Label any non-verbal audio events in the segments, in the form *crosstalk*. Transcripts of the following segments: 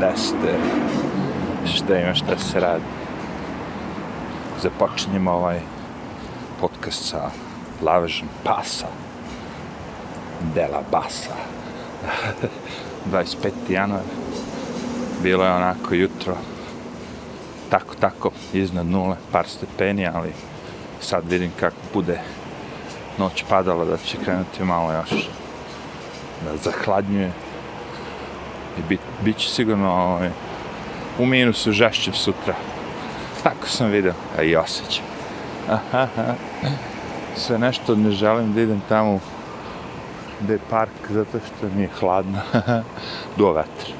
teste, da ste, šta ima šta se radi. Započinjemo ovaj podcast sa lavežem pasa. Dela basa. *laughs* 25. januar. Bilo je onako jutro. Tako, tako, iznad nule, par stepeni, ali sad vidim kako bude noć padala da će krenuti malo još da zahladnjuje i bit, bit će sigurno ovaj, u minusu žašćev sutra. Tako sam vidio, a i osjećam. Sve nešto ne želim da idem tamo gde je park, zato što mi je hladno. *laughs* Do vetra.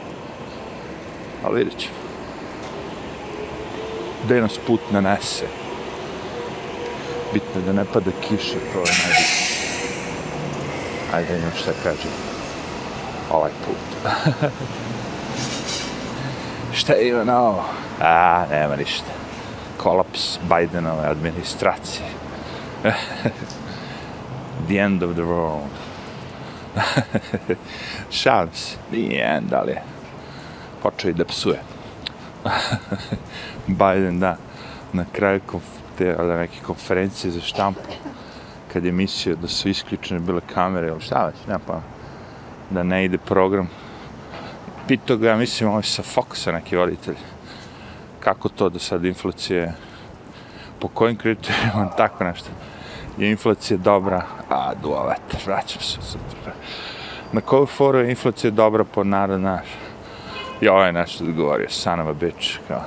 Ali vidjet ćemo. Gde nas put nanese. Bitno je da ne pada kiša, to je najbitno. Ajde, imam šta kažem. Ovaj put. *laughs* šta ima na ovo? A, nema ništa. Kolaps Bidenove administracije. *laughs* the end of the world. *laughs* Šalim se, nije end, ali je počeo i da psuje. Biden, da, na kraju te ali, neke konferencije za štampu, kad je mislio da su isključene bile kamere, ili šta već, ne pa, da ne ide program. Pito ga, mislim, ovaj sa Foxa, neki voditelj, kako to da sad inflacija po kojim kriterijima, *laughs* tako nešto je inflacija dobra, a duo vetar, vraćam se sutra. Na koju foru je inflacija dobra po narod naš? I ovo ovaj je nešto da govorio, son of a bitch, kao,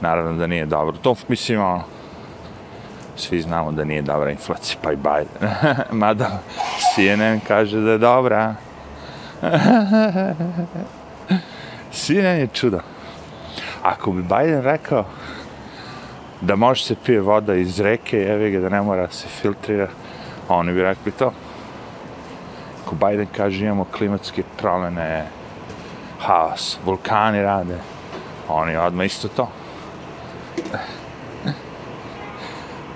naravno da nije dobro. To mislim, ono, svi znamo da nije dobra inflacija, pa i Biden. *laughs* Mada CNN kaže da je dobra. *laughs* CNN je čudo. Ako bi Biden rekao, da može se pije voda iz reke, evi ga da ne mora se filtrira, oni bi rekli to. Ako Biden kaže imamo klimatske promjene, haos, vulkani rade, oni odmah isto to.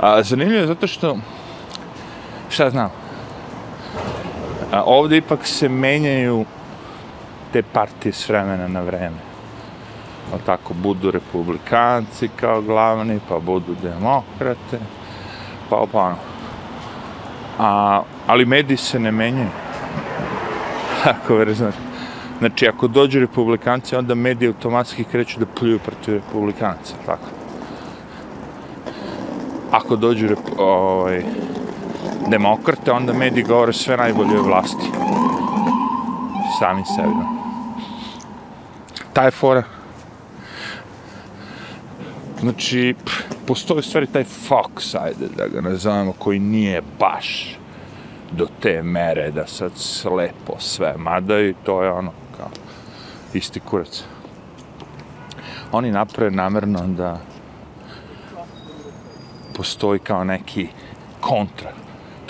A, zanimljivo je zato što, šta znam, a, ovdje ipak se menjaju te partije s vremena na vreme O tako budu republikanci kao glavni, pa budu demokrate, pa pa ono. A, ali mediji se ne menjaju. *laughs* Ako ver. Znači, ako dođu republikanci, onda mediji automatski kreću da pljuju protiv republikanca, tako. Ako dođu rep, ovaj, demokrate, onda mediji govore sve najbolje o vlasti. Sami sebi. Taj fora, Znači, postoji stvari taj Fox, ajde da ga nazovemo, koji nije baš do te mere da sad slepo sve, mada i to je ono, kao, isti kurac. Oni naprave namerno da postoji kao neki kontra.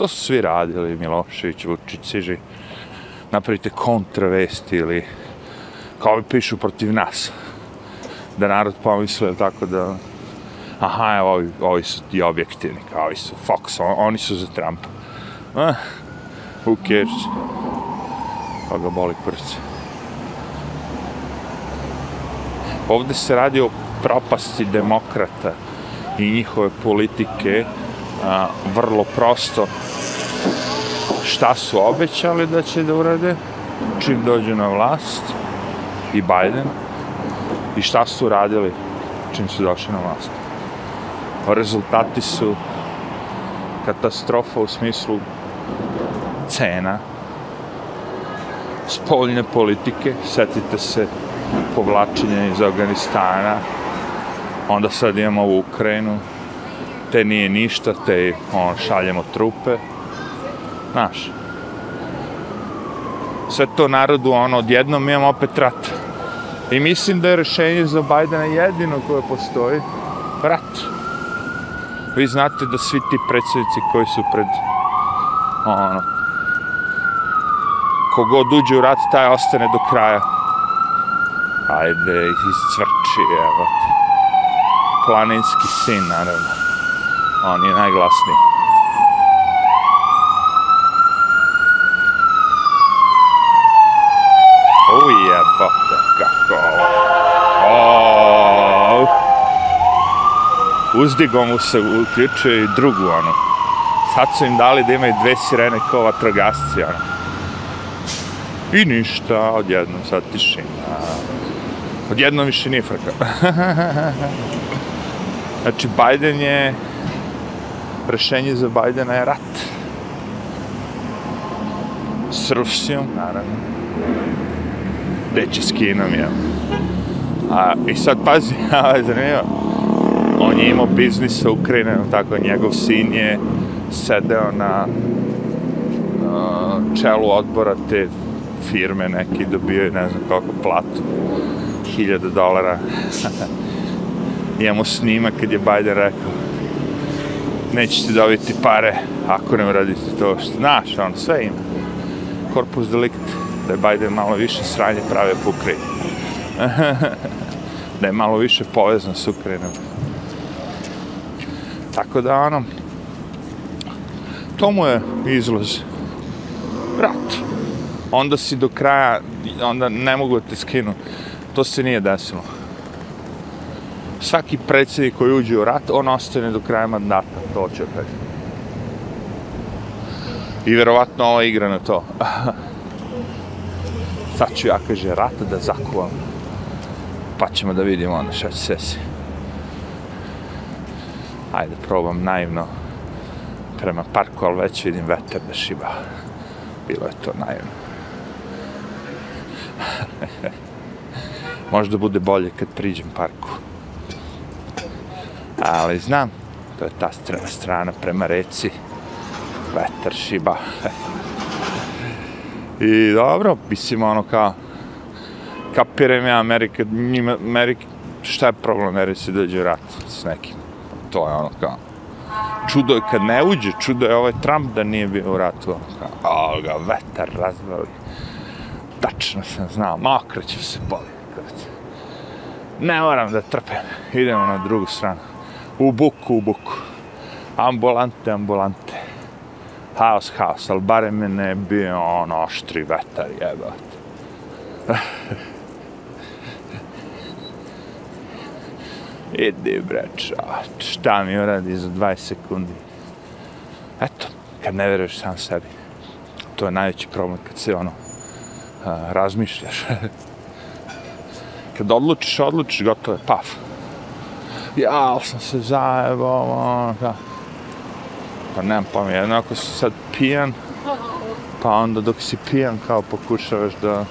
To su svi radili, Milošević, Vučić, Siži. Napravite kontravesti ili kao bi pišu protiv nas da narod pomisle tako da aha, evo, ovi, ovi su ti objektivni, kao ovi su Fox, on, oni su za Trumpa. Eh, who cares? Pa ga boli prce. Ovde se radi o propasti demokrata i njihove politike a, vrlo prosto šta su obećali da će da urade čim dođu na vlast i Biden i šta su radili čim su došli na vlast. Rezultati su katastrofa u smislu cena, spoljne politike, setite se povlačenja iz Afganistana, onda sad imamo ovu Ukrajinu, te nije ništa, te on, šaljemo trupe, znaš. Sve to narodu, ono, odjednom imamo opet rat. I mislim da je rešenje za Bajdena jedino koje postoji, rat. Vi znate da svi ti predsjednici koji su pred, ono, kogod uđe u rat, taj ostane do kraja. Ajde, izcvrči, evo ti. Planinski sin, naravno. On je najglasniji. Hote, kako ovo. Uzdigo mu se uključuje i drugu, ono. Sad su im dali da imaju dve sirene kao vatrogasci, ono. I ništa, odjednom sad tišina. Odjednom više nije frka. *laughs* znači, Biden je... Rešenje za Bidena je rat. S Rusijom, naravno. Gde će s Kinom, jel? A, I sad, pazi, *laughs* ovo je zanimljivo. On je imao biznis sa Ukrajinom, tako, njegov sin je sedeo na uh, čelu odbora te firme neki dobio ne znam koliko platu hiljada dolara *laughs* imamo snimak kad je Biden rekao nećete dobiti pare ako ne uradite to što znaš on sve ima korpus delikt da je Biden malo više sranje prave po Ukrajini *laughs* da je malo više povezan s Ukrajinom tako da ono to mu je izlaz rat onda si do kraja, onda ne mogu te skinu. To se nije desilo. Svaki predsjednik koji uđe u rat, on ostane do kraja mandata, to će opet. I verovatno ova igra na to. *laughs* Sad ću ja, kaže, rat da zakuvam. Pa ćemo da vidimo onda šta će se. Ajde, probam naivno prema parku, ali već vidim veter da šiba. Bilo je to naivno. Možda bude bolje kad priđem parku. Ali znam, to je ta strana, strana prema reci. Vetar šiba. I dobro, mislim ono kao kapiram ja Amerika, njima, Amerika, šta je problem Americi da uđe rat s nekim? To je ono kao, čudo je kad ne uđe, čudo je ovaj Trump da nije bio u ratu, ono kao, a ga vetar razvali tačno sam znao, makro će se boli. Ne moram da trpem, idemo na drugu stranu. U buku, u buku. Ambulante, ambulante. Haos, haos, ali barem ne bio on oštri vetar, jebat. *laughs* Idi bre, čač, šta mi uradi za 20 sekundi. Eto, kad ne veruješ sam sebi, to je najveći problem kad se ono, a, razmišljaš. *laughs* Kad odlučiš, odlučiš, gotovo je, paf. Ja, sam se zajebao, ono, da. Pa nemam pojma, jedno ako si sad pijan, pa onda dok si pijan, kao pokušavaš da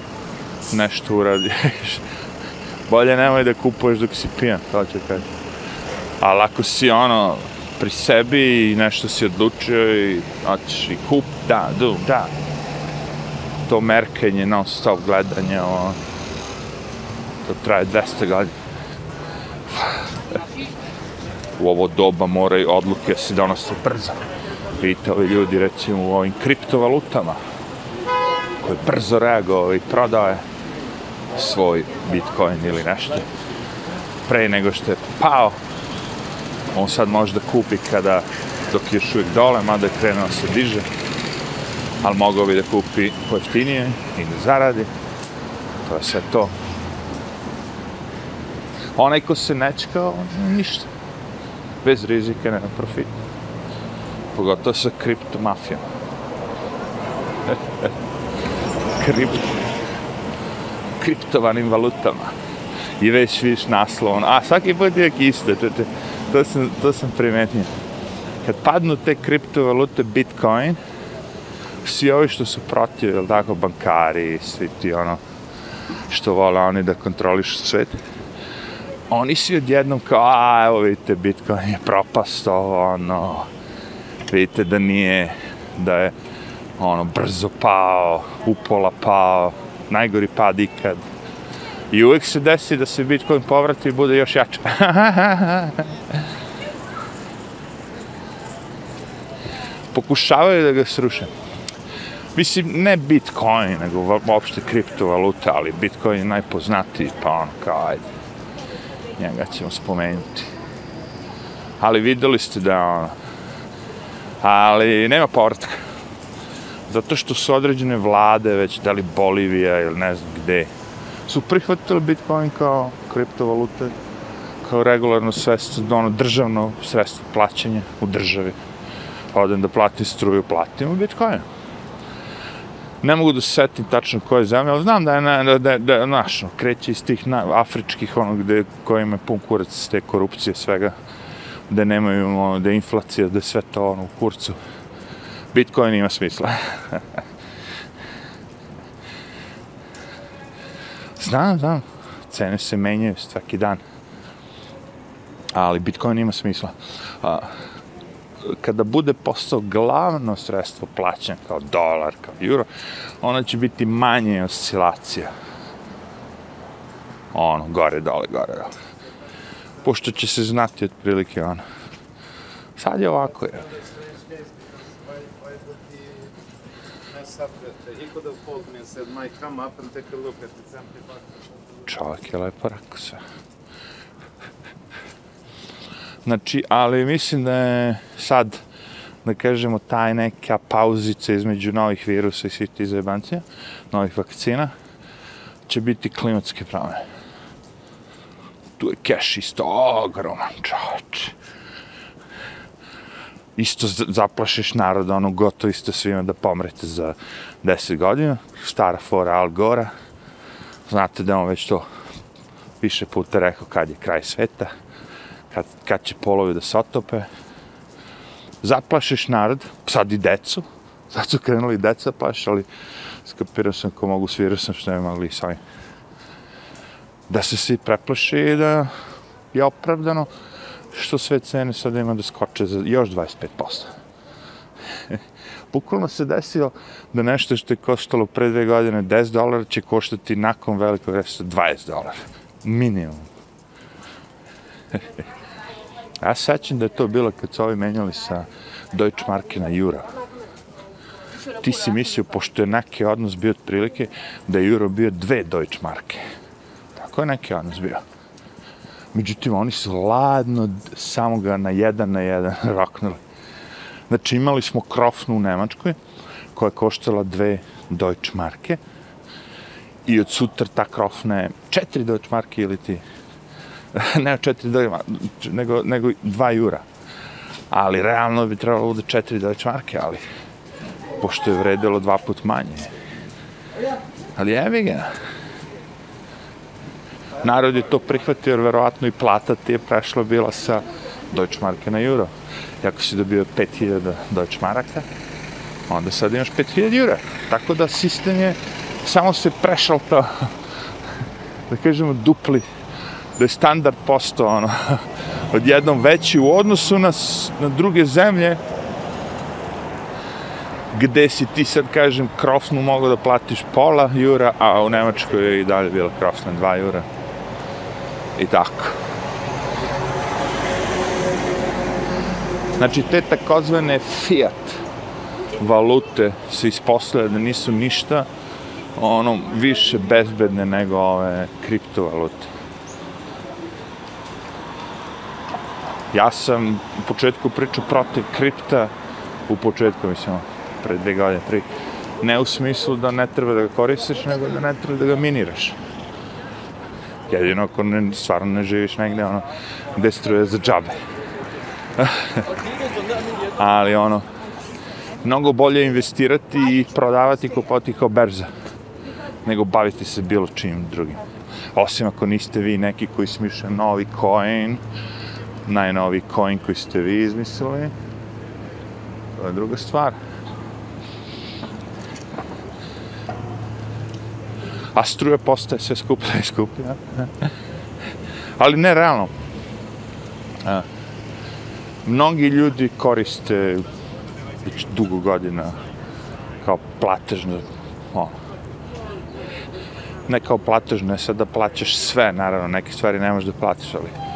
nešto uradiš. *laughs* Bolje nemoj da kupuješ dok si pijan, to ću kaži. Ali ako si ono, pri sebi i nešto si odlučio i hoćeš i kup, da, du, da, to merkenje, non stop gledanje, o, to traje 200 godina. U ovo doba moraju odluke se donose brzo. Vidite ovi ljudi, recimo, u ovim kriptovalutama, koji brzo reagovao i prodaje svoj bitcoin ili nešto. Pre nego što je pao, on sad može da kupi kada dok je još uvijek dole, mada je krenuo se diže ali mogao bi da kupi pojeftinije i da zaradi. To je sve to. Onaj ko se nečka, ništa. Bez rizike, nema profit. Pogotovo sa kriptomafijom. *laughs* Kript... Kriptovanim valutama. I već viš naslov. A svaki put je isto. To, to, to, sam, to sam primetio. Kad padnu te kriptovalute Bitcoin, svi ovi što su protiv, jel tako, bankari, svi ti ono, što vole oni da kontrolišu svet, oni svi odjednom kao, a, evo vidite, Bitcoin je propast, ono, vidite da nije, da je, ono, brzo pao, upola pao, najgori pad ikad. I uvijek se desi da se Bitcoin povrati i bude još jače. *laughs* Pokušavaju da ga sruše. Mislim, ne Bitcoin, nego uopšte kriptovaluta, ali Bitcoin je najpoznatiji, pa ono, kao, ajde, njega ćemo spomenuti. Ali videli ste da, ono, ali nema povratka. Zato što su određene vlade, već da li Bolivija ili ne znam gde, su prihvatili Bitcoin kao kriptovalute, kao regularno sredstvo, ono državno sredstvo plaćanja u državi. Odem da platim struju, platim u Bitcoinu. Ne mogu da se setim tačno koje zemlje, ali znam da je, da, da, da, znaš, ono, kreće iz tih na, afričkih, ono, gde, koji ima pun kurac te korupcije, svega, da nemaju, ono, da je inflacija, da je sve to, ono, u kurcu. Bitcoin ima smisla. *laughs* znam, znam, cene se menjaju svaki dan. Ali Bitcoin ima smisla. A, kada bude postao glavno sredstvo plaćanja kao dolar, kao euro, ona će biti manje oscilacija. Ono, gore, dole, gore, dole. Pošto će se znati otprilike ono. Sad je ovako, je. Čovjek je lepo rekao sve. Znači, ali mislim da je sad, da kažemo, taj neka pauzica između novih virusa i svih tih zajebancija, novih vakcina, će biti klimatske promjene. Tu je keš isto ogroman čoč. Isto zaplašiš narod, ono gotovi ste svima da pomrete za 10 godina. Stara fora Al Gora. Znate da on već to više puta rekao kad je kraj sveta kad, kad će polovi da se otope. Zaplašiš narod, sad i decu, *laughs* sad su krenuli deca plaš, ali skapirao sam ko mogu s virusom što ne mogli sami. Da se svi preplaši i da je opravdano što sve cene sad ima da skoče za još 25%. *laughs* Bukvalno se desilo da nešto što je koštalo pre dve godine 10 dolara će koštati nakon velikog resta 20 dolara. Minimum. *laughs* Ja sećam da je to bilo kad su ovi menjali sa Deutsche Marke na Euro. Ti si mislio, pošto je neki odnos bio otprilike, da je Euro bio dve Deutsche Marke. Tako je neki odnos bio. Međutim, oni su ladno samo ga na jedan na jedan *laughs* roknuli. Znači, imali smo krofnu u Nemačkoj, koja je koštala dve Deutsche Marke. I od sutra ta krofna je četiri Deutsche Marke ili ti *laughs* ne četiri dojma, nego, nego dva jura. Ali realno bi trebalo bude četiri dojč marke, ali pošto je vredilo dva put manje. Ali jevi ga. Narod je to prihvatio, jer verovatno i plata ti je prešla bila sa Deutschmarke na euro. I ako si dobio 5000 Deutschmaraka, onda sad imaš 5000 eura. Tako da sistem je samo se prešao to, *laughs* da kažemo, dupli da je standard postao ono, *laughs* odjednom veći u odnosu na, na druge zemlje gde si ti sad, kažem, krofnu mogo da platiš pola jura, a u Nemačkoj je i dalje bila krofna dva jura. I tako. Znači, te takozvane fiat valute se ispostavlja da nisu ništa ono više bezbedne nego ove kriptovalute. Ja sam u početku pričao protiv kripta, u početku, mislim, pre dve godine, tri. Ne u smislu da ne treba da ga koristiš, nego da ne treba da ga miniraš. Jedino ako ne, stvarno ne živiš negde, ono, gde struje za džabe. *laughs* Ali ono, mnogo bolje investirati i prodavati kopoti kao berza, nego baviti se bilo čim drugim. Osim ako niste vi neki koji smišlja novi coin, najnovi coin koji ste vi izmislili. To je druga stvar. A struje postaje sve skuplja i skuplja. Ali ne realno. A, mnogi ljudi koriste već dugo godina kao platežno o, ne kao platežno, je sad da plaćaš sve, naravno, neke stvari ne možeš da platiš, ali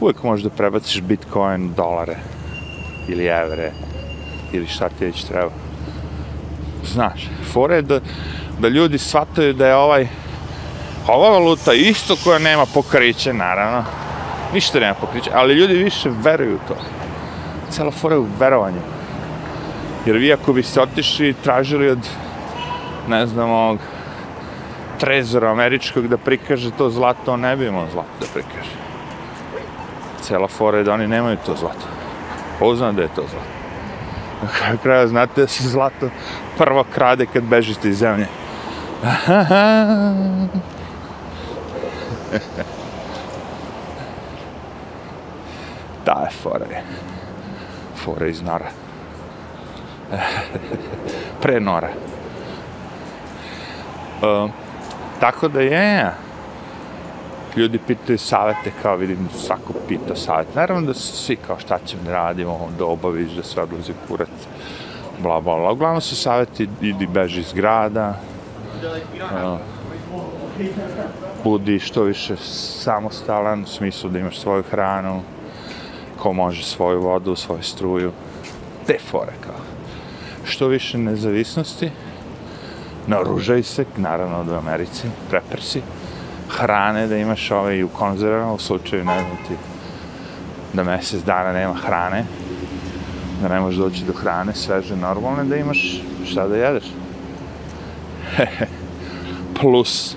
uvek možeš da prebaciš bitcoin, dolare ili evre ili šta ti već treba. Znaš, fora je da, da ljudi shvataju da je ovaj ova valuta isto koja nema pokriće, naravno. Ništa nema pokriće, ali ljudi više veruju to. Cela fora je u verovanju. Jer vi ako biste otišli i tražili od, ne znam, ovog trezora američkog da prikaže to zlato, on ne bi imao zlato da prikaže. Cela fora je da oni nemaju to zlato. Poznam da je to zlato. Na kraju kraja znate da se zlato prvo krade kad bežite iz zemlje. *laughs* Ta je fora je. Fora iz nora. *laughs* Pre nora. Um, tako da je, ljudi pitaju savete, kao vidim, svako pita savet. Naravno da su svi kao šta ćemo da radimo, ono, da obaviš, da sve odlazi kurac, bla, bla, bla. Uglavnom su saveti, idi beži iz grada, uh, budi što više samostalan, u smislu da imaš svoju hranu, ko može svoju vodu, svoju struju, te fore kao. Što više nezavisnosti, naružaj se, naravno od Americi, preprsi, hrane da imaš ove i u konzervama, u slučaju ne znam ti da mjesec dana nema hrane, da ne možeš doći do hrane sveže, normalne, da imaš šta da jedeš. *laughs* Plus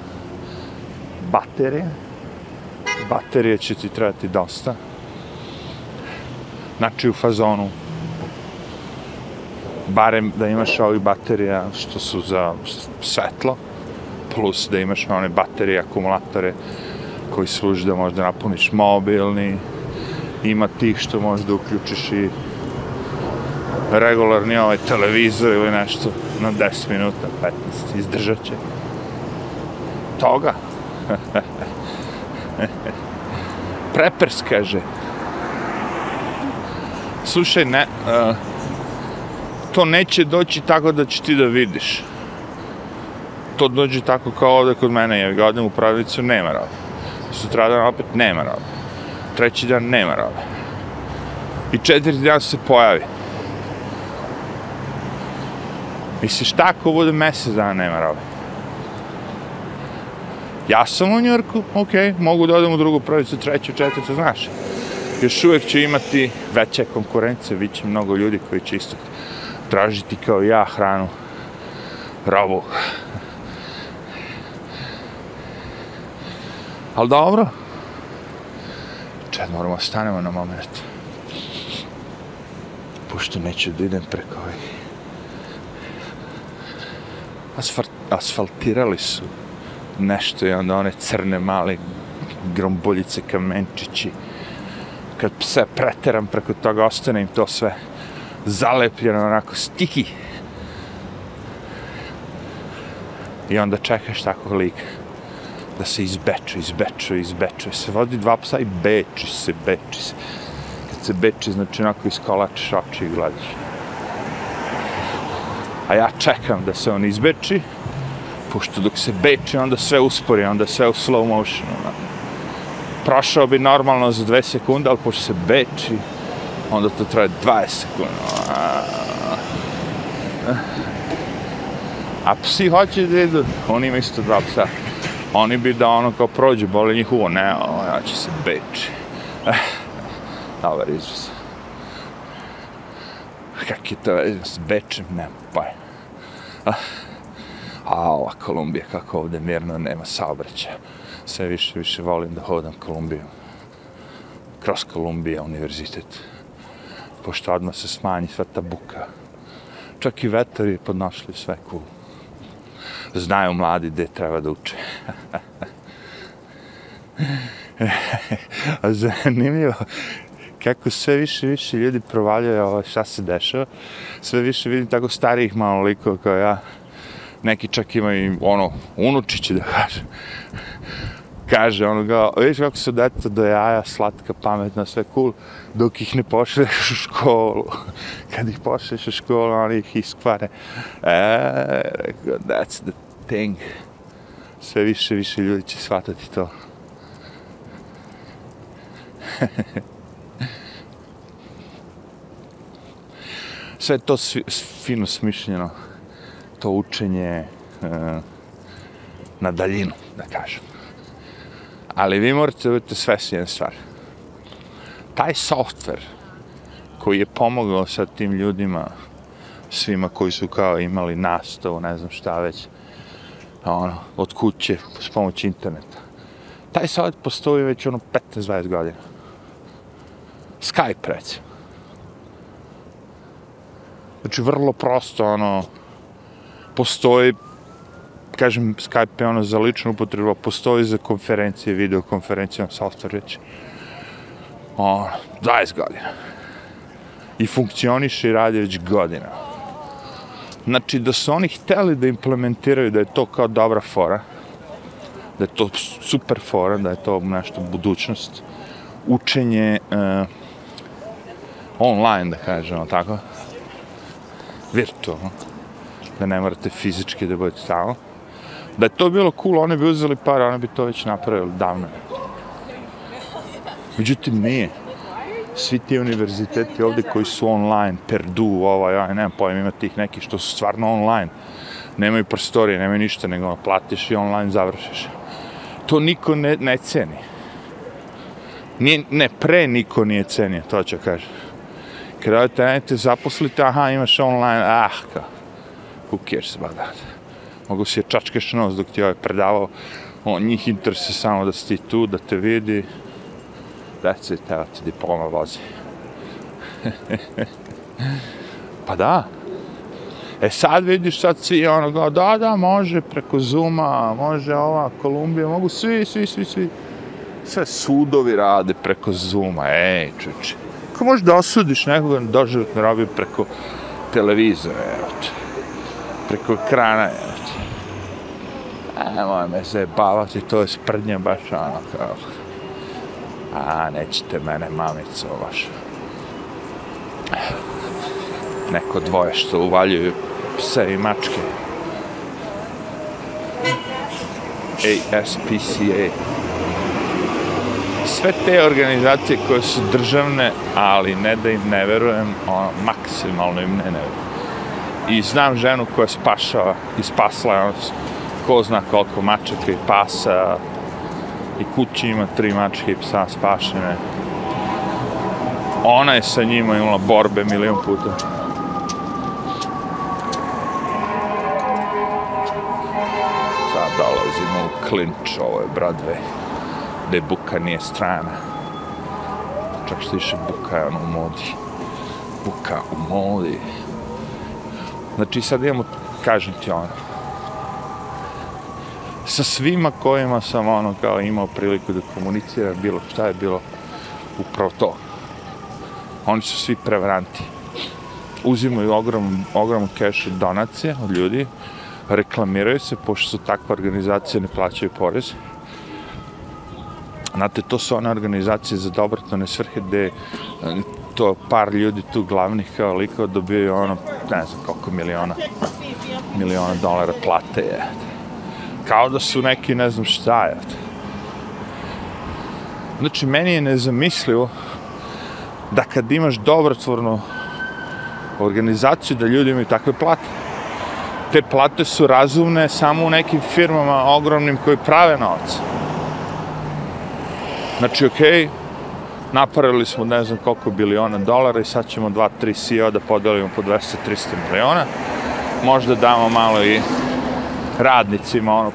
baterije. Baterije će ti trebati dosta. Znači u fazonu barem da imaš ovih baterija što su za svetlo, plus da imaš one baterije, akumulatore koji služi da možda napuniš mobilni, ima tih što možda uključiš i regularni ovaj televizor ili nešto na 10 minuta, 15, izdržat će. Toga. *laughs* Prepers kaže. Slušaj, ne, uh, to neće doći tako da će ti da vidiš. To dođe tako kao ovde kod mene, ja ga odem u prodavnicu, nema robe. Sutra dan opet nema robe. Treći dan nema robe. I četvrti dan se pojavi. Misliš, tako bude mesec dana nema robe. Ja sam u Njorku, ok, mogu da odem u drugu pravicu, treću, četvrtu, znaš. Još uvek će imati veće konkurencije, bit će mnogo ljudi koji će isto tražiti kao ja hranu, robu. Ali dobro. Čet, moramo stanemo na moment. Pošto neću da idem preko ovih. Asfalt, asfaltirali su nešto i onda one crne male gromboljice, kamenčići. Kad pse preteram preko toga, ostane im to sve zalepljeno, onako stiki. I onda čekaš tako lika da se izbeče, izbeče, izbeče, Se vodi dva psa i beči se, beči se. Kad se beči, znači onako iskolačiš oči i gledaš. A ja čekam da se on izbeči, pošto dok se beči, onda sve uspori, onda sve u slow motionu. Ono. Prošao bi normalno za dve sekunde, ali pošto se beči, onda to traje 20 sekundi. Ono. A psi hoće da idu, oni imaju isto dva psa. Oni bi da ono kao prođe, boli njih uvo, ne, o, ja će se beći. Eh, Dobar izraz. Kak je to s bečem, ne, pa je. Ah, A ova Kolumbija, kako ovde mirno, nema saobraćaja. Sve više, više volim da hodam Kolumbijom. Kroz Kolumbija, univerzitet pošto odmah se smanji sva ta buka. Čak i vetari podnošli sve cool. Znaju mladi gde treba da uče. A zanimljivo, kako sve više i više ljudi provaljuje ovo šta se dešava, sve više vidim tako starijih malo likova kao ja, neki čak imaju ono, unučići da kažem, kaže ono ga, vidiš kako su deca do jaja, slatka, pametna, sve cool, dok ih ne pošleš u školu. *laughs* Kad ih pošleš u školu, oni ih iskvare. E, rekao, that's the thing. Sve više, više ljudi će shvatati to. *laughs* sve to svi, fino smišljeno, to učenje e, na daljinu, da kažem. Ali vi morate da budete svesni jedne stvari. Taj softver koji je pomogao sa tim ljudima, svima koji su kao imali nastavu, ne znam šta već, ono, od kuće s pomoći interneta. Taj savjet postoji već ono 15-20 godina. Skype, recimo. Znači, vrlo prosto, ono, postoji, kažem, Skype je ono za ličnu upotrebu, postoji za konferencije, videokonferencije, ono, software već, O, 20 godina. I funkcioniše i radi već godina. Znači, da su oni hteli da implementiraju da je to kao dobra fora, da je to super fora, da je to nešto budućnost, učenje uh, online, da kažemo tako, virtualno, da ne morate fizički da budete tamo. Da je to bilo cool, oni bi uzeli par, oni bi to već napravili davno. Međutim, nije. Svi ti univerziteti ovdje koji su online, Perdu, ovaj, ovaj, nemam pojem, ima tih nekih što su stvarno online. Nemaju prostorije, nemaju ništa, nego ono, platiš i online završiš. To niko ne, ne ceni. Nije, ne, pre niko nije cenio, to ću kažem. Kada te zaposlite, aha, imaš online, ah, kao, who cares about that. Mogu si je čačkeš nos dok ti ovaj predavao, on, njih interese samo da si ti tu, da te vidi, that's it, evo ti diploma vozi. *laughs* pa da. E sad vidiš sad svi ono da, da, može preko Zuma, može ova Kolumbija, mogu svi, svi, svi, svi. Sve sudovi rade preko Zuma, ej, čuči. Kako možeš da osudiš nekoga na doživotnu robiju preko televizora, evo te. Preko ekrana, evo. Nemoj me zajebavati, to je sprdnja baš ono kao. A, nećete mene, mamico, vaša. Neko dvoje što uvaljuju pse i mačke. ASPCA. Sve te organizacije koje su državne, ali ne da im ne verujem, ono, maksimalno im ne ne verujem. I znam ženu koja spašava i spasla je ono, ko zna koliko mačaka i pasa, i kući ima tri mačke i psa spašene. Ona je sa njima imala borbe milion puta. Sad dolazimo u klinč, ovo je Bradve, gde buka nije strana. Čak što više buka je ono u modi. Buka u modi. Znači sad imamo, kažem ti ono, sa svima kojima sam ono kao imao priliku da komuniciram, bilo šta je bilo upravo to. Oni su svi prevaranti. Uzimaju ogrom, ogrom cash donacije od ljudi, reklamiraju se, pošto su takve organizacije ne plaćaju porez. Znate, to su one organizacije za dobrotone svrhe gde e, to par ljudi tu glavnih kao likova dobijaju ono, ne znam koliko miliona, miliona dolara plate je kao da su neki ne znam šta je. Znači, meni je nezamislivo da kad imaš dobrotvornu organizaciju, da ljudi imaju takve plate. Te plate su razumne samo u nekim firmama ogromnim koji prave novac. Znači, okej, okay, naparili smo ne znam koliko biliona dolara i sad ćemo 2-3 CEO da podelimo po 200-300 miliona. Možda damo malo i radnicima ono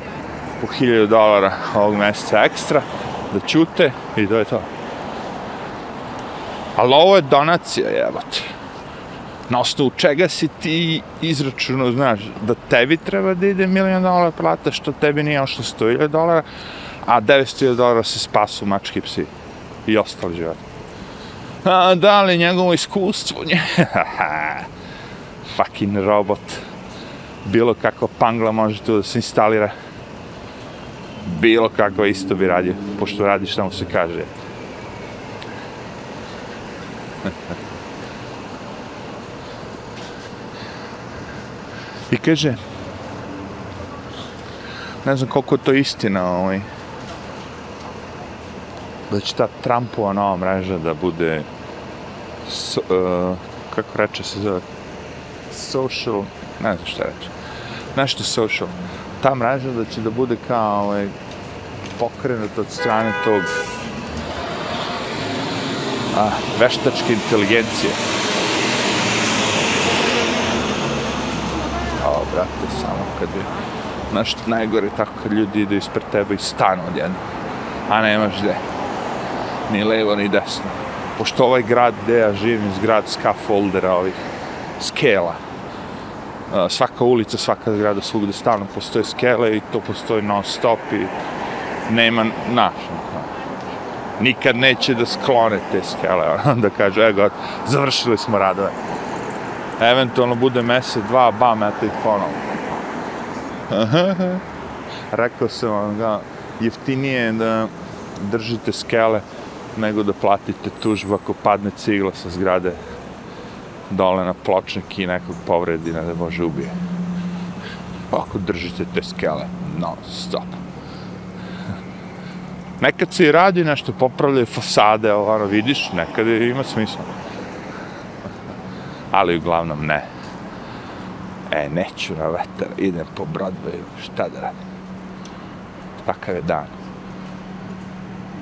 po 1000 dolara ovog mjeseca ekstra da ćute i to je to. Ali ovo je donacija, jebate. Na osnovu čega si ti izračunao, znaš, da tebi treba da ide milijon dolara plata, što tebi nije ošlo 100.000 dolara, a 900.000 dolara se spasu mački psi i ostali život. A da li njegovo iskustvo? *laughs* Fucking robot bilo kako pangla može tu da se instalira. Bilo kako isto bi radio, pošto radiš šta mu se kaže. I kaže, ne znam koliko to istina, ovaj, da će ta Trumpova nova mreža da bude, so, uh, eh, kako reče se zove, social, ne znam šta reći, nešto social. Ta mreža da će da bude kao ovaj, pokrenut od strane tog a, veštačke inteligencije. O, brate, samo kad je nešto najgore tako kad ljudi idu ispred tebe i stanu odjedno. A nemaš gde. Ni levo, ni desno. Pošto ovaj grad gde ja živim, iz grad scaffoldera, ovih skela. Svaka ulica, svaka zgrada, svugde stalno postoje skele i to postoji non stop i nema naš. Nikad neće da sklone te skele, *laughs* ono, da kažu, evo, završili smo radove. Eventualno bude mesec, dva, bam, eto i ponovno. *laughs* Rekao sam vam ga, jeftinije je da držite skele nego da platite tužbu ako padne cigla sa zgrade dole na pločnik i nekog povredi ne da može ubije. Pa ako držite te skele, non stop. Nekad se i radi nešto, popravljaju fasade, ono, vidiš, nekad ima smisla. Ali uglavnom ne. E, neću na vetar, idem po Broadwayu, šta da radim? Takav je dan.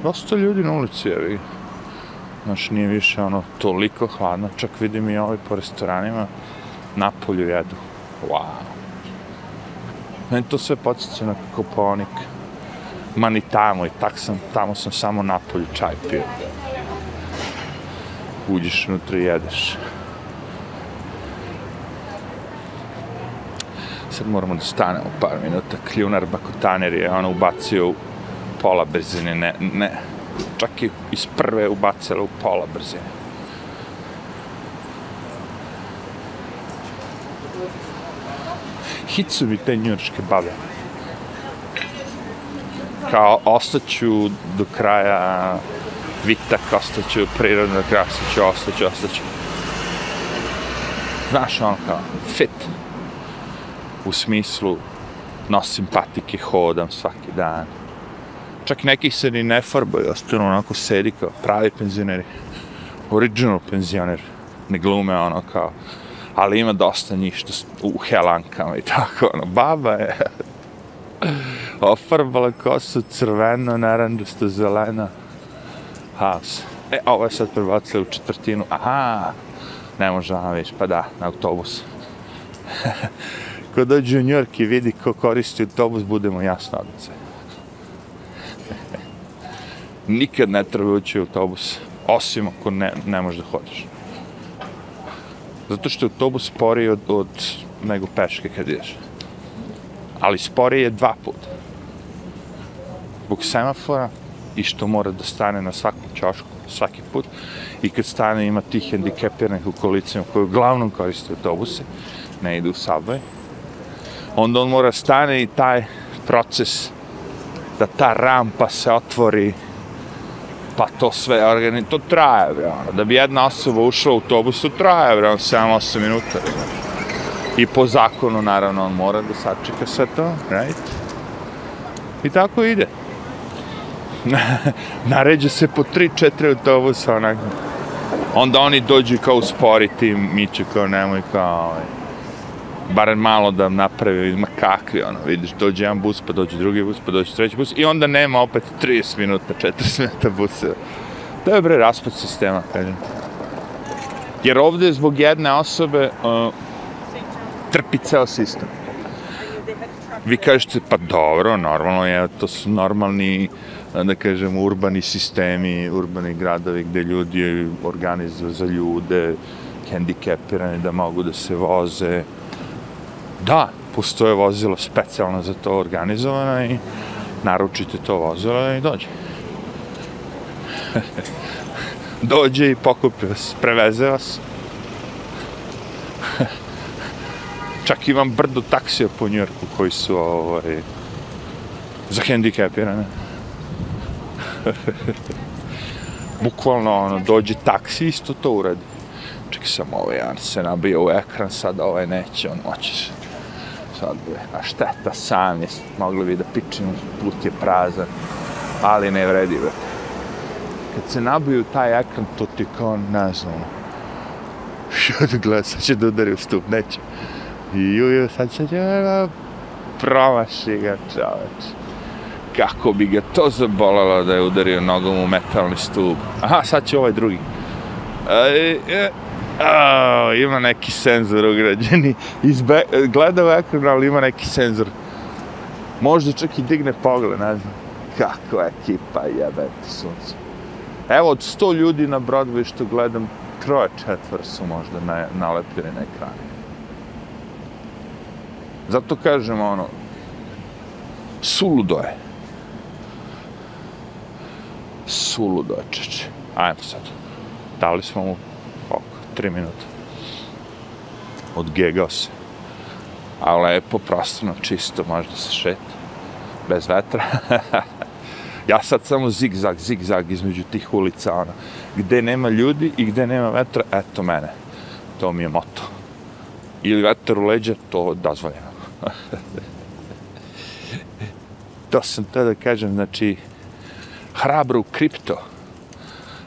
Dosta ljudi na ulici, evi. Znači, nije više ono toliko hladno, čak vidim i ovi po restoranima, napolju jedu. Wow. Meni to sve podsjeća na Koponik. Ma ni tamo, i tak sam, tamo sam samo napolju čaj pio. Uđeš unutra i jedeš. Sad moramo da stanemo par minuta. Kljunar Bakotaner je ono ubacio u pola brzine, ne, ne, čak i iz prve ubacila u pola brzine. Hit su mi te njurške babe. Kao, ostaću do kraja vitak, ostaću prirodno do kraja, ostaću, ostaću, ostaću. Znaš, ono kao, fit. U smislu, nosim patike, hodam svaki dan čak neki se ni ne farbaju, ostanu onako sedi kao pravi penzioneri. Original penzioner. Ne glume ono kao, ali ima dosta njih što u helankama i tako, ono, baba je *laughs* ofarbala kosu crveno, naranđasto, zeleno. Haos. E, ovo je sad prebacili u četvrtinu. Aha, ne može vam već, pa da, na autobus. *laughs* Ko dođe u Njork i vidi ko koristi autobus, budemo jasno odmah nikad ne treba ući u autobus, osim ako ne, ne možeš da hodiš. Zato što je autobus sporiji od, od nego peške kad ideš. Ali sporiji je dva puta. Zbog semafora i što mora da stane na svakom čošku svaki put i kad stane ima tih hendikepiranih u kolicima koji uglavnom koriste autobuse, ne idu u subway, onda on mora stane i taj proces da ta rampa se otvori pa to sve organi, to traje, bre, ono. Da bi jedna osoba ušla u autobus, to traje, bre, ono, 7-8 minuta, bre. I po zakonu, naravno, on mora da sačeka sve to, right? I tako ide. *laughs* Naređe se po 3-4 autobusa, onako. Onda oni dođu kao usporiti, mi će kao nemoj kao, ovaj, bar malo da napravi, ima kakvi, ono, vidiš, dođe jedan bus, pa dođe drugi bus, pa dođe treći bus, i onda nema opet 30 minuta, 40 minuta busa. To je bre raspad sistema, kažem. Jer ovdje zbog jedne osobe uh, trpi ceo sistem. Vi kažete, pa dobro, normalno je, to su normalni, da kažem, urbani sistemi, urbani gradovi gdje ljudi organizuju za ljude, hendikepirani da mogu da se voze, Da, postoje vozilo specijalno za to organizovano i naručite to vozilo i dođe. *laughs* dođe i pokupi vas, preveze vas. *laughs* Čak imam brdo taksija po Njorku koji su ovaj, za hendikepirane. *laughs* Bukvalno ono, dođe taksi isto to uradi. Čekaj sam ovaj, ja se nabija u ekran, sad ovaj neće, on moće se sad bre, a šteta sam je, mogli bi da pičim, put je prazan, ali ne vredi bre. Kad se nabiju taj ekran, to ti kao, ne znam, ono, *laughs* što da gleda, sad će da udari u stup, neće. I ju, sad će da promaši ga čoveč. Kako bi ga to zabolalo da je udario nogom u metalni stup. Aha, sad će ovaj drugi. E, e, Oh, ima neki senzor ugrađeni. Izbe, gleda u ekran, ali ima neki senzor. Možda čak i digne pogled, ne znam. Kakva ekipa jebete sunce. Evo, od 100 ljudi na Broadway što gledam, troje četvr su možda na, nalepljeni na ekran. Zato kažem, ono, suludo je. Suludo je, čeče. Ajmo sad. Dali smo mu, koliko, tri minuta. Odgegao se. A lepo, prostrano, čisto, možda se šeta. Bez vetra. *laughs* ja sad samo zigzag, zigzag između tih ulica, ono. Gde nema ljudi i gde nema vetra, eto mene. To mi je moto. Ili vetar u leđa, to dozvoljeno. *laughs* to sam te da kažem, znači, hrabro u kripto,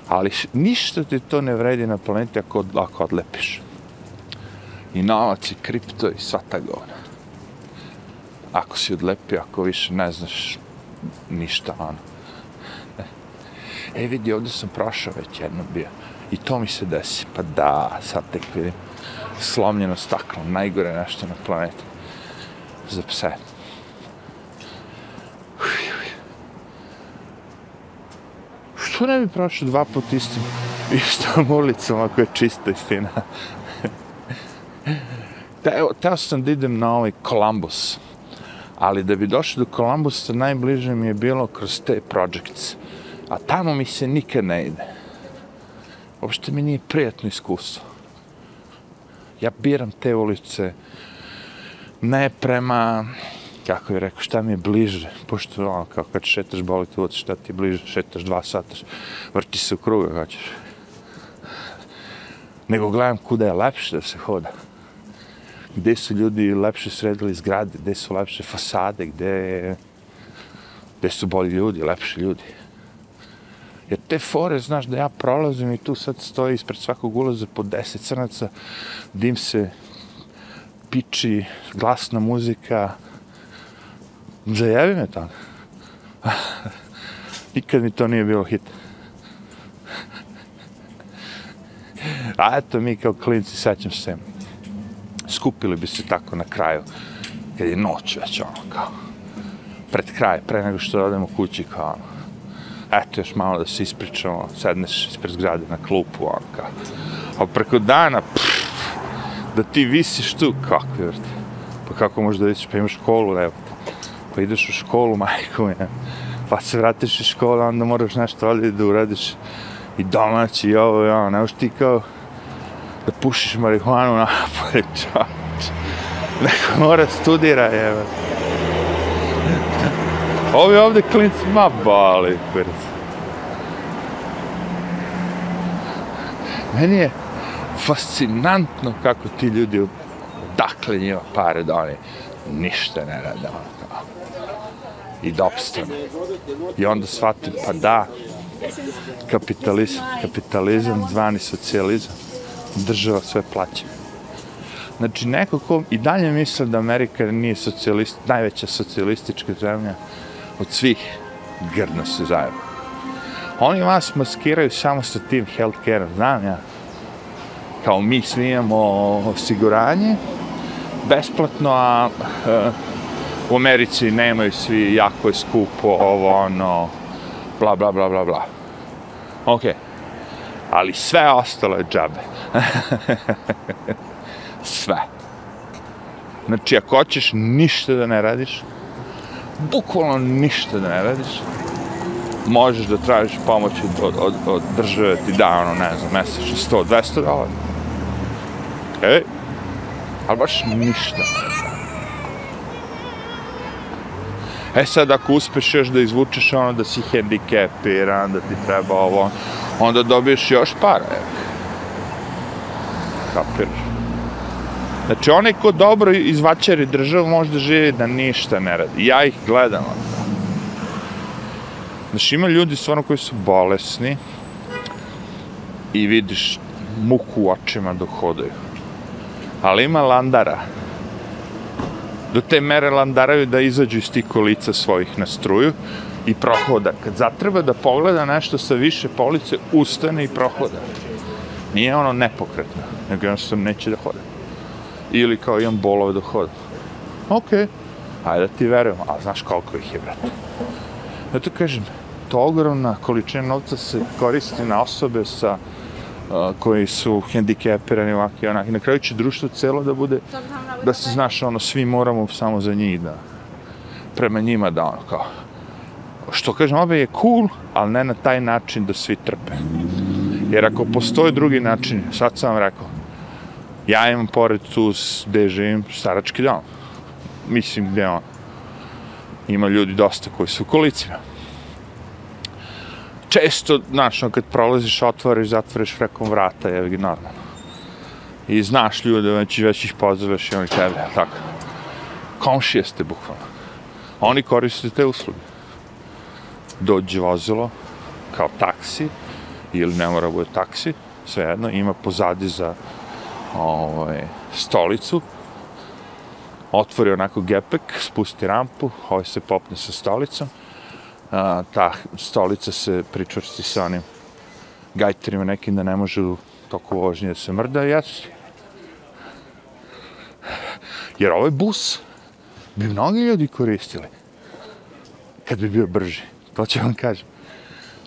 ali ništa ti to ne vredi na planeti ako, ako odlepiš. I novac i kripto i sva ta govna. Ako si odlepio, ako više ne znaš ništa, ono. E, e vidi, ovdje sam prošao već jedno bio. I to mi se desi. Pa da, sad tek vidim. Slomljeno staklo, najgore nešto na planeti. Za pse. Što ne bi prošao dva put istim, istom *laughs* ulicom ako je čista istina? *laughs* Teo, teo sam da idem na ovaj Columbus. Ali da bi došao do Columbusa, najbliže mi je bilo kroz te projects. A tamo mi se nikad ne ide. Uopšte mi nije prijatno iskustvo. Ja biram te ulice ne prema, kako je rekao, šta mi je bliže. Pošto, ono, kao kad šetaš boli tu, šta ti je bliže, šetaš dva sata, vrti se u kruga, hoćeš. Nego gledam kuda je lepše da se hoda. Gde su ljudi lepše sredili zgrade, gde su lepše fasade, gde, gde su bolji ljudi, lepši ljudi. Jer te fore, znaš, da ja prolazim i tu sad stoji ispred svakog ulaza po deset crnaca, dim se, piči, glasna muzika, zajevi me tamo. Nikad mi to nije bilo hit. A eto mi kao klinci, sećam se, skupili bi se tako na kraju, kad je noć već ono kao, pred kraj, pre nego što odemo kući kao ono, eto još malo da se ispričamo, sedneš ispred zgrade na klupu, ono kao. A preko dana, pff, da ti visiš tu, kakvi vrti? Pa kako možeš da visiš, pa imaš školu, evo Pa ideš u školu, *laughs* majko ja. pa se vratiš iz škole, onda moraš nešto ovdje da uradiš i domaći i ovo, ja, ono, ne ti kao da pušiš marihuanu napolje, *laughs* čač. Neko mora studira, evo. Ovi ovdje klinci, ma bali, kurac. Meni je fascinantno kako ti ljudi dakle njima pare da oni ništa ne rade. Ono, I da opstanu. I onda shvatim, pa da, kapitalizam, kapitalizam, zvani socijalizam, država sve plaća. Znači, neko ko i dalje misle da Amerika nije socijalist, najveća socijalistička zemlja, od svih grdno se zajedno. Oni vas maskiraju samo sa tim healthcare znam ja. Kao mi svi imamo osiguranje, besplatno, a uh, u Americi nemaju svi, jako je skupo, ovo, ono, bla, bla, bla, bla, bla. Ok. Ali sve ostalo je džabe. *laughs* sve. Znači, ako hoćeš ništa da ne radiš, bukvalno ništa da ne radiš, možeš da tražiš pomoć od, od, od države ti da, ono, ne znam, mesečno 100, 200 dolara. Ej, ali baš ništa. E sad, ako uspeš još da izvučeš ono da si hendikepiran, da ti treba ovo, onda dobiješ još para, evo. Kapiraš? Znači, onaj ko dobro izvačari državu može da živi da ništa ne radi. Ja ih gledam. Ono. Znači, ima ljudi stvarno koji su bolesni i vidiš muku u očima dok hodaju. Ali ima landara. Do te mere landaraju da izađu iz tih kolica svojih na struju i prohoda. Kad zatreba da pogleda nešto sa više police, ustane i prohoda. Nije ono nepokretno, nego jednostavno neće da hoda ili kao imam bolove da hoda. Okej, okay. Ajde da ti verujem, a znaš koliko ih je, brate. Zato kažem, to ogromna količina novca se koristi na osobe sa koji su hendikepirani ovako i onak. I na kraju će društvo celo da bude, da se znaš, ono, svi moramo samo za njih da, prema njima da ono, kao, što kažem, obe je cool, ali ne na taj način da svi trpe. Jer ako postoje drugi način, sad sam vam rekao, ja imam pored tu gde živim starački dom. Mislim gde on. Ima ljudi dosta koji su u kolicima. Često, znaš, on kad prolaziš, otvoriš, zatvoriš frekom vrata, je ga normalno. I znaš ljude, već, već ih pozoveš i oni tebe, tako. Komšije ste, bukvalno. Oni koriste te usluge. Dođe vozilo, kao taksi, ili ne mora bude taksi, svejedno, ima pozadi za ovaj, stolicu, otvori onako gepek, spusti rampu, ovaj se popne sa stolicom, a, ta stolica se pričvrsti sa onim gajterima nekim da ne može u toku vožnje da se mrda, jes. Jer ovaj bus bi mnogi ljudi koristili kad bi bio brži. To ću vam kažem.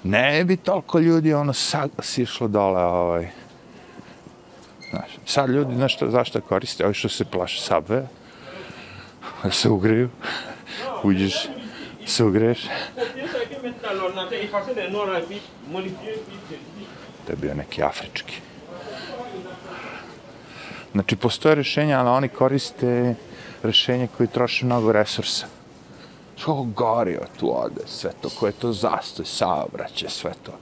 Ne bi toliko ljudi ono sad sišlo dole ovaj, Znaš, sad ljudi, znaš što, zašto koriste? Ovi što se plaše sabve, da se ugriju, uđeš, se ugreš. To je bio neki afrički. Znači, postoje rješenja, ali oni koriste rješenje koje troše mnogo resursa. Što gori tu ode, sve to, koje to zastoj, saobraće, sve to.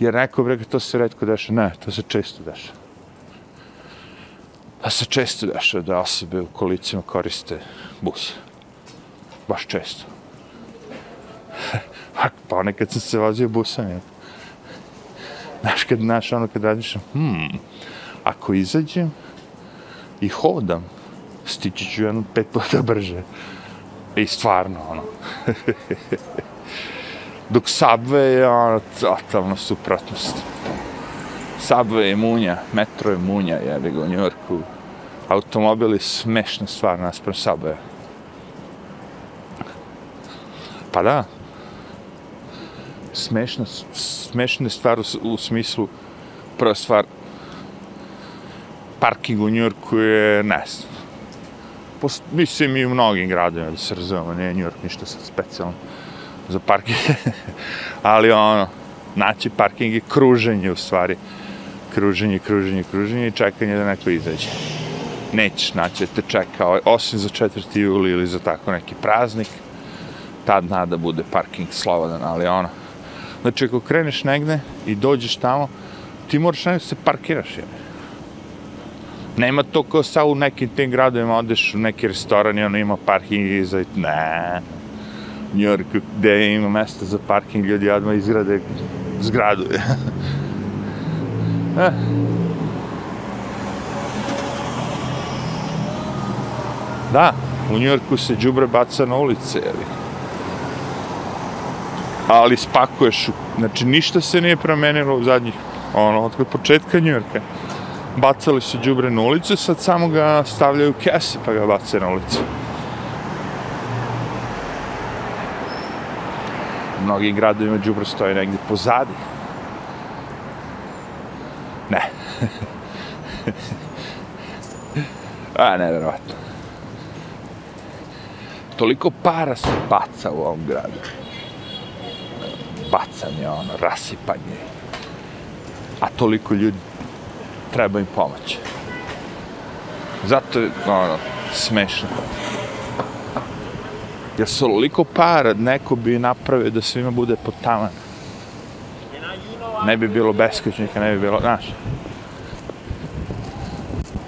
Jer neko bi to se redko deša. Ne, to se često deša. Da se često deša da osobe u kolicima koriste bus. Baš često pa nekad sam se vozio busom, jel? Znaš, kad, znaš, ono, kad razmišljam, hmm, ako izađem i hodam, stići ću jedno pet puta brže. I stvarno, ono. *laughs* Dok Subway je ono, totalno suprotnost. Subway je munja, metro je munja, jebi ga u Njorku. Automobil je smešna stvar naspram Subway. Pa da. Smešna, smešna stvar u, u smislu, prva stvar, parking u Njurku je, ne znam. Mislim i u mnogim gradima, da se razumemo, nije Njurk ništa sad specijalno za parking. *laughs* Ali ono, naći parking je kruženje u stvari. Kruženje, kruženje, kruženje i čekanje da neko izađe. Nećeš naći da te čeka, osim za 4. juli ili za tako neki praznik. Tad nada bude parking slobodan, ali ono. Znači, ako kreneš negde i dođeš tamo, ti moraš negde se parkiraš, jer. Nema to kao sa u nekim tim gradovima, odeš u neki restoran i ono ima parking i iza, ne, New Yorku gde ima mesta za parking, ljudi odmah izgrade zgradu. eh. Da, u Njorku se džubre baca na ulice, jeli. Ali spakuješ, znači ništa se nije promenilo u zadnjih, ono, od početka New Yorka. Bacali su džubre na ulicu, sad samo ga stavljaju u kese pa ga bace na ulicu. U mnogim gradovima džubro stoje negdje pozadi. Ne. *laughs* A, nevjerovatno. Toliko para se baca u ovom gradu. Bacanje, ono, rasipanje. A toliko ljudi treba im pomoć. Zato je, ono, smešno jer su oliko para neko bi napravio da svima bude pod taman. Ne bi bilo beskućnika, ne bi bilo, znaš.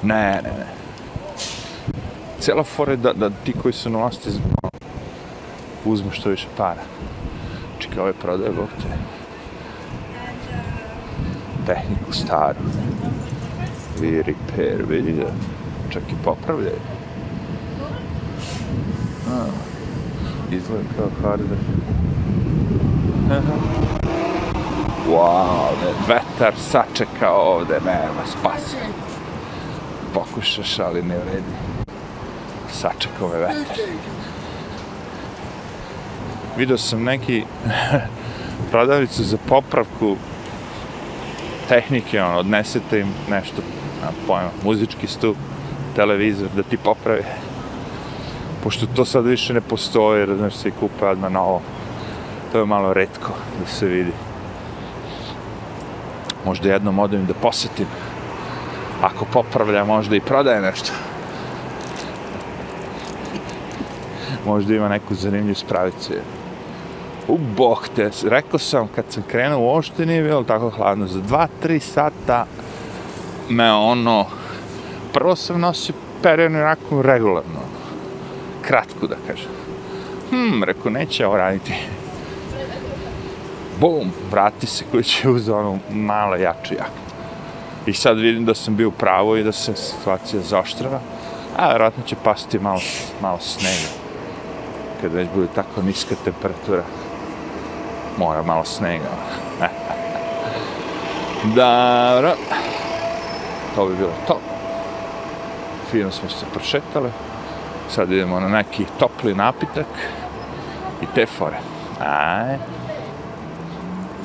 Ne, ne, ne. Cijela fora je da, da ti koji su na vlasti ono, uzmu što više para. Čekaj, ove prodaje, bok te. Tehniku staru. I repair, vidi da čak i popravljaju. Ah izgleda kao harder. wow, ne, vetar sačeka ovde, nema spasa. Pokušaš, ali ne vredi. sačekao me vetar. Vidio sam neki *laughs* prodavnicu za popravku tehnike, ono, odnesete im nešto, na pojma, muzički stup, televizor, da ti popravi. Pošto to sad više ne postoji, znaš, se i kupe odmah novo. To je malo redko da se vidi. Možda jednom odem da posetim. Ako popravlja, možda i prodaje nešto. Možda ima neku zanimljivu spravicu. U boh te, rekao sam kad sam krenuo uopšte nije bilo tako hladno. Za dva, tri sata me ono, prvo sam nosio perenu onako regularno. kratku da kažem. Hm, rekao, neće ovo raditi. Bum, vrati se kući uz ono malo jaču jak. I sad vidim da sam bio pravo i da se situacija zaoštrava. A, vjerojatno će pasti malo, malo snega. Kad već bude tako niska temperatura mora malo snega. *laughs* Dobro. To bi bilo to. Fino smo se prošetali. Sad idemo na neki topli napitak i te fore. Aj.